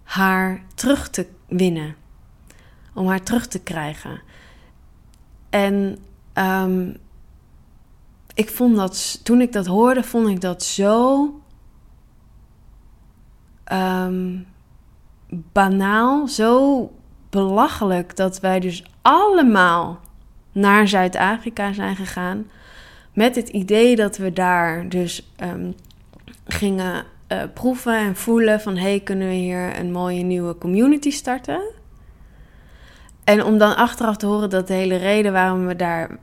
haar terug te winnen om haar terug te krijgen. En um, ik vond dat, toen ik dat hoorde, vond ik dat zo um, banaal, zo belachelijk dat wij dus allemaal naar Zuid-Afrika zijn gegaan. Met het idee dat we daar dus um, gingen uh, proeven en voelen van... hey, kunnen we hier een mooie nieuwe community starten? En om dan achteraf te horen dat de hele reden waarom we daar,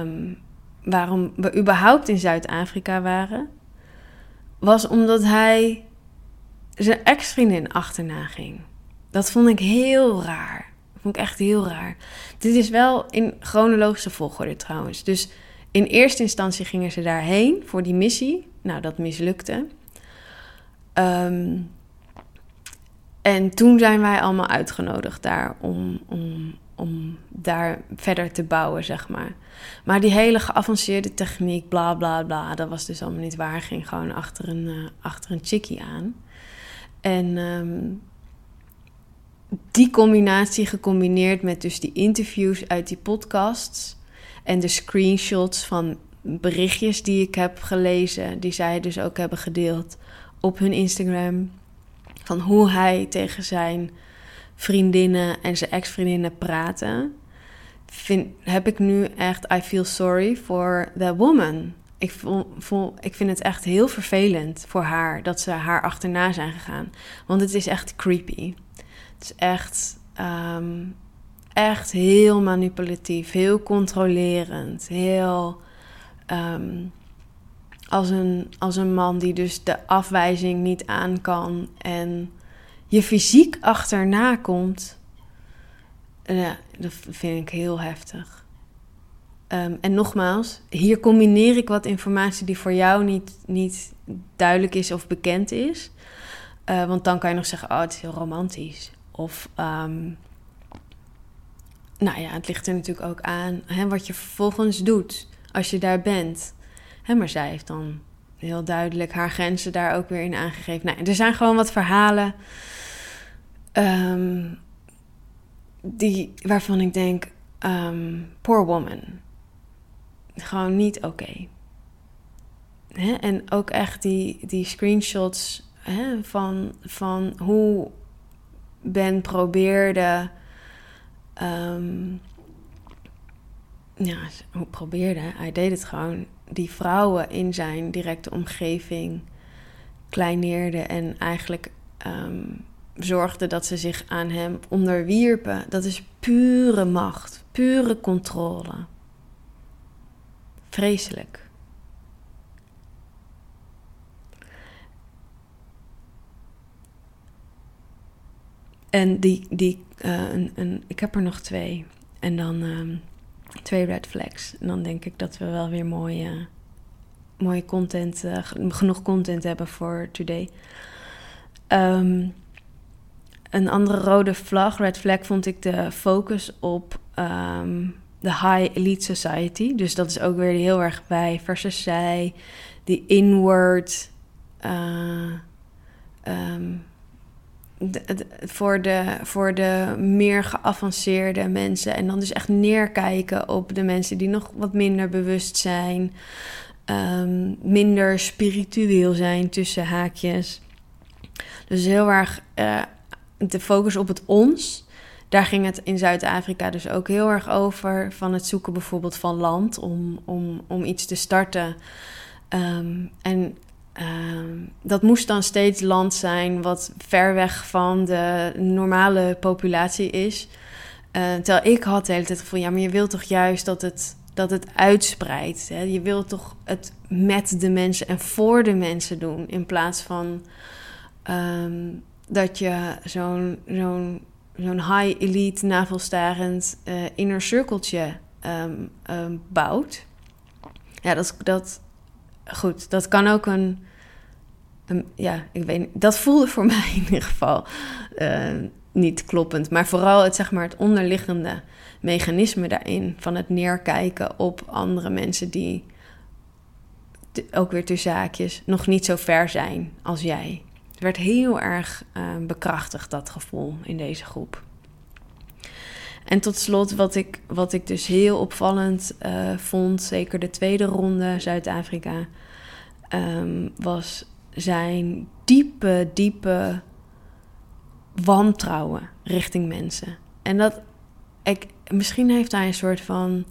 um, waarom we überhaupt in Zuid-Afrika waren, was omdat hij zijn ex-vriendin achterna ging. Dat vond ik heel raar. Dat vond ik echt heel raar. Dit is wel in chronologische volgorde trouwens. Dus in eerste instantie gingen ze daarheen voor die missie. Nou, dat mislukte. Um, en toen zijn wij allemaal uitgenodigd daar om, om, om daar verder te bouwen, zeg maar. Maar die hele geavanceerde techniek, bla bla bla, dat was dus allemaal niet waar. Ging gewoon achter een, uh, achter een chickie aan. En um, die combinatie gecombineerd met dus die interviews uit die podcasts en de screenshots van berichtjes die ik heb gelezen, die zij dus ook hebben gedeeld op hun Instagram van hoe hij tegen zijn vriendinnen en zijn ex-vriendinnen praatte, vind, heb ik nu echt, I feel sorry for that woman. Ik, voel, ik vind het echt heel vervelend voor haar dat ze haar achterna zijn gegaan. Want het is echt creepy. Het is echt, um, echt heel manipulatief, heel controlerend, heel. Um, als een, als een man die dus de afwijzing niet aan kan. En je fysiek achterna komt, ja, dat vind ik heel heftig. Ehm, en nogmaals, hier combineer ik wat informatie die voor jou niet, niet duidelijk is of bekend is. Uh, want dan kan je nog zeggen, oh, het is heel romantisch. Of, um, nou ja, het ligt er natuurlijk ook aan hè, wat je vervolgens doet als je daar bent. Maar zij heeft dan heel duidelijk haar grenzen daar ook weer in aangegeven. Nou, er zijn gewoon wat verhalen um, die, waarvan ik denk, um, poor woman. Gewoon niet oké. En ook echt die, die screenshots van, van hoe Ben probeerde. Um, ja, hoe probeerde? Hij deed het gewoon. Die vrouwen in zijn directe omgeving kleineerde en eigenlijk um, zorgde dat ze zich aan hem onderwierpen. Dat is pure macht, pure controle. Vreselijk. En die, die uh, een, een, ik heb er nog twee. En dan um, twee red flags. En dan denk ik dat we wel weer mooie, mooie content, uh, genoeg content hebben voor today. Um, een andere rode vlag, red flag, vond ik de focus op um, de high elite society. Dus dat is ook weer heel erg bij versus zij, die inward. Uh, voor, de, voor de meer geavanceerde mensen. En dan dus echt neerkijken op de mensen die nog wat minder bewust zijn. Um, minder spiritueel zijn tussen haakjes. Dus heel erg uh, de focus op het ons. Daar ging het in Zuid-Afrika dus ook heel erg over. Van het zoeken bijvoorbeeld van land om, om, om iets te starten. Um, en Ehm, dat moest dan steeds land zijn wat ver weg van de normale populatie is. Uh, terwijl ik had de hele tijd van ja, maar je wilt toch juist dat het, dat het uitspreidt. Hè? Je wilt toch het met de mensen en voor de mensen doen. In plaats van ehm, dat je zo'n zo'n zo'n high elite navelstarend uh, inner cirkeltje um, bouwt. Ja, dat, dat, goed, dat kan ook een, ja, ik weet dat voelde voor [laughs] mij in ieder geval uh, niet kloppend. Maar vooral het, zeg maar, het onderliggende mechanisme daarin van het neerkijken op andere mensen die ook weer tussen zaakjes nog niet zo ver zijn als jij. Het werd heel erg uh, bekrachtigd, dat gevoel in deze groep. En tot slot, wat ik, wat ik dus heel opvallend uh, vond, zeker de tweede ronde Zuid-Afrika, um, was zijn diepe, diepe wantrouwen richting mensen. En dat, ik, misschien heeft hij een soort van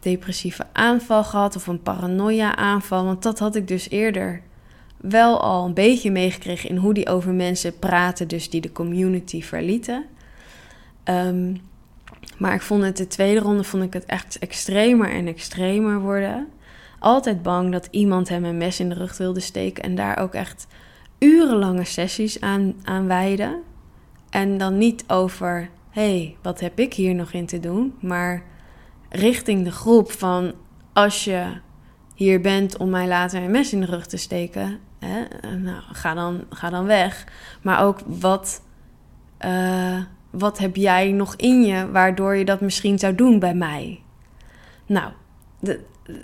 depressieve aanval gehad of een paranoia-aanval, want dat had ik dus eerder wel al een beetje meegekregen in hoe die over mensen praten, dus die de community verlieten. Um, maar ik vond het de tweede ronde vond ik het echt extremer en extremer worden. Altijd bang dat iemand hem een mes in de rug wilde steken en daar ook echt urenlange sessies aan, aan wijden. En dan niet over, hey, wat heb ik hier nog in te doen? Maar richting de groep van, als je hier bent om mij later een mes in de rug te steken, hè, nou, ga, dan, ga dan weg. Maar ook, wat... Uh, wat heb jij nog in je waardoor je dat misschien zou doen bij mij? Nou,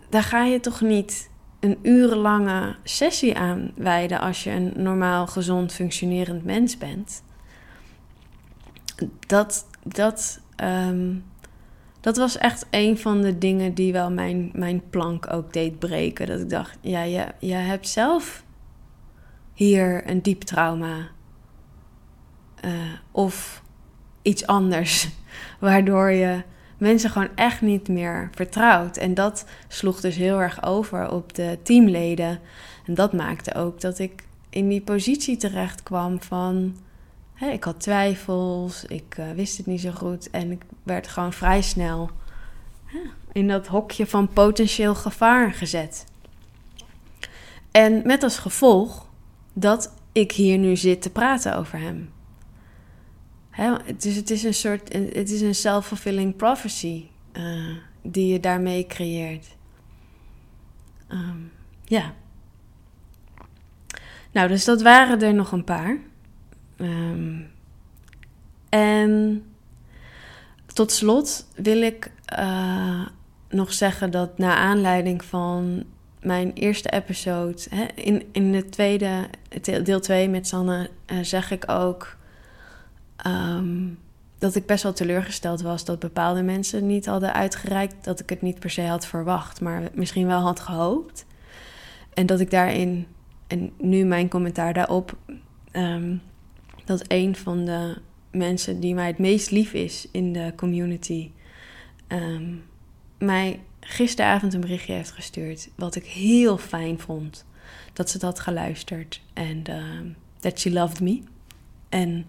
daar ga je toch niet een urenlange sessie aan wijden als je een normaal gezond functionerend mens bent. Dat, dat, ehm, dat was echt een van de dingen die wel mijn, mijn plank ook deed breken. Dat ik dacht, ja, je, je hebt zelf hier een diep trauma. Uh, of iets anders. [laughs] Waardoor je mensen gewoon echt niet meer vertrouwt. En dat sloeg dus heel erg over op de teamleden. En dat maakte ook dat ik in die positie terecht kwam van... Hè, ik had twijfels, ik uh, wist het niet zo goed en ik werd gewoon vrij snel in dat hokje van potentieel gevaar gezet. En met als gevolg dat ik hier nu zit te praten over hem. Hè, het is een soort, het is een self-fulfilling prophecy uh, die je daarmee creëert. Um, ja. Nou, dus dat waren er nog een paar. Um, en tot slot wil ik uh, nog zeggen dat na aanleiding van mijn eerste episode, hè, in, in de tweede, deel 2 met Sanne, uh, zeg ik ook um, dat ik best wel teleurgesteld was dat bepaalde mensen niet hadden uitgereikt. Dat ik het niet per se had verwacht, maar misschien wel had gehoopt. En dat ik daarin, en nu mijn commentaar daarop, um, dat een van de mensen die mij het meest lief is in de community, um, mij gisteravond een berichtje heeft gestuurd. Wat ik heel fijn vond. Dat ze dat geluisterd. En uh, that she loved me. En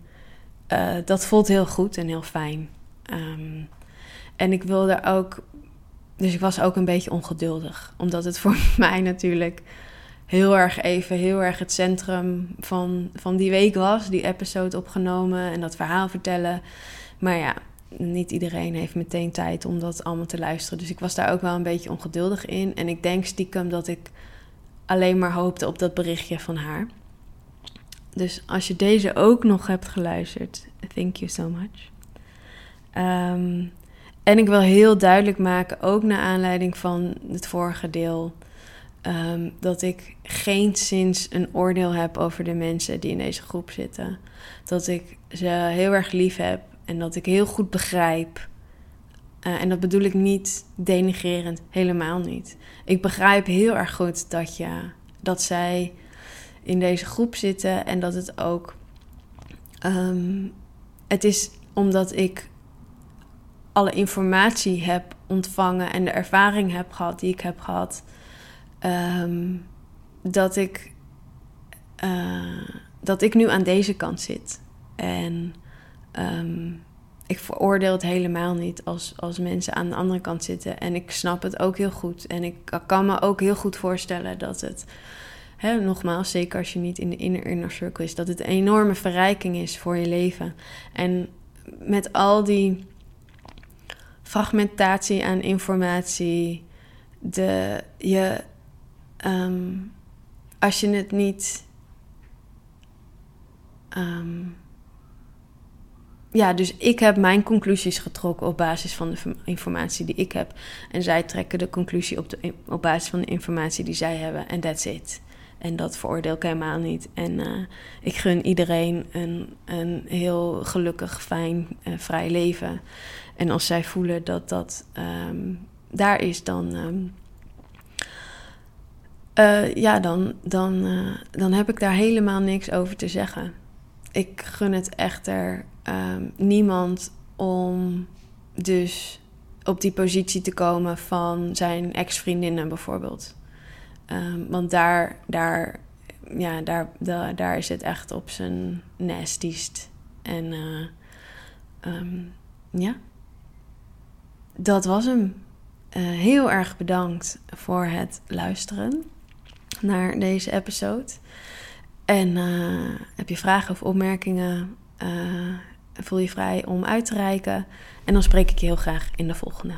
uh, dat voelt heel goed en heel fijn. Um, en ik wilde ook. Dus ik was ook een beetje ongeduldig. Omdat het [laughs] voor mij natuurlijk heel erg even, heel erg het centrum van, van die week was. Die episode opgenomen en dat verhaal vertellen. Maar ja, niet iedereen heeft meteen tijd om dat allemaal te luisteren. Dus ik was daar ook wel een beetje ongeduldig in. En ik denk stiekem dat ik alleen maar hoopte op dat berichtje van haar. Dus als je deze ook nog hebt geluisterd, thank you so much. Um, en ik wil heel duidelijk maken, ook naar aanleiding van het vorige deel, um, dat ik geen sinds een oordeel heb over de mensen die in deze groep zitten. Dat ik ze heel erg lief heb en dat ik heel goed begrijp. Uh, en dat bedoel ik niet denigrerend, helemaal niet. Ik begrijp heel erg goed dat, je, dat zij in deze groep zitten en dat het ook. Um, het is omdat ik alle informatie heb ontvangen en de ervaring heb gehad die ik heb gehad, um, dat ik. Uh, dat ik nu aan deze kant zit. En um, ik veroordeel het helemaal niet als, als mensen aan de andere kant zitten. En ik snap het ook heel goed. En ik kan me ook heel goed voorstellen dat het, hè, nogmaals, zeker als je niet in de inner inner circle is, dat het een enorme verrijking is voor je leven. En met al die fragmentatie aan informatie, de, je, um, als je het niet. Um, ja, dus ik heb mijn conclusies getrokken op basis van de informatie die ik heb. En zij trekken de conclusie op, de, op basis van de informatie die zij hebben. En that's it. En dat veroordeel ik helemaal niet. En uh, ik gun iedereen een, een heel gelukkig, fijn, uh, vrij leven. En als zij voelen dat dat um, daar is, dan. Um, uh, ja, dan, dan, dan heb ik daar helemaal niks over te zeggen. Ik gun het echter um, niemand om dus op die positie te komen van zijn ex-vriendinnen bijvoorbeeld. Um, want daar, daar, ja, daar, daar, daar, is het echt op zijn nastiest. En uh, um, ja, dat was hem. Uh, heel erg bedankt voor het luisteren naar deze episode. En uh, heb je vragen of opmerkingen? voel je vrij om uit te reiken. En dan spreek ik je heel graag in de volgende.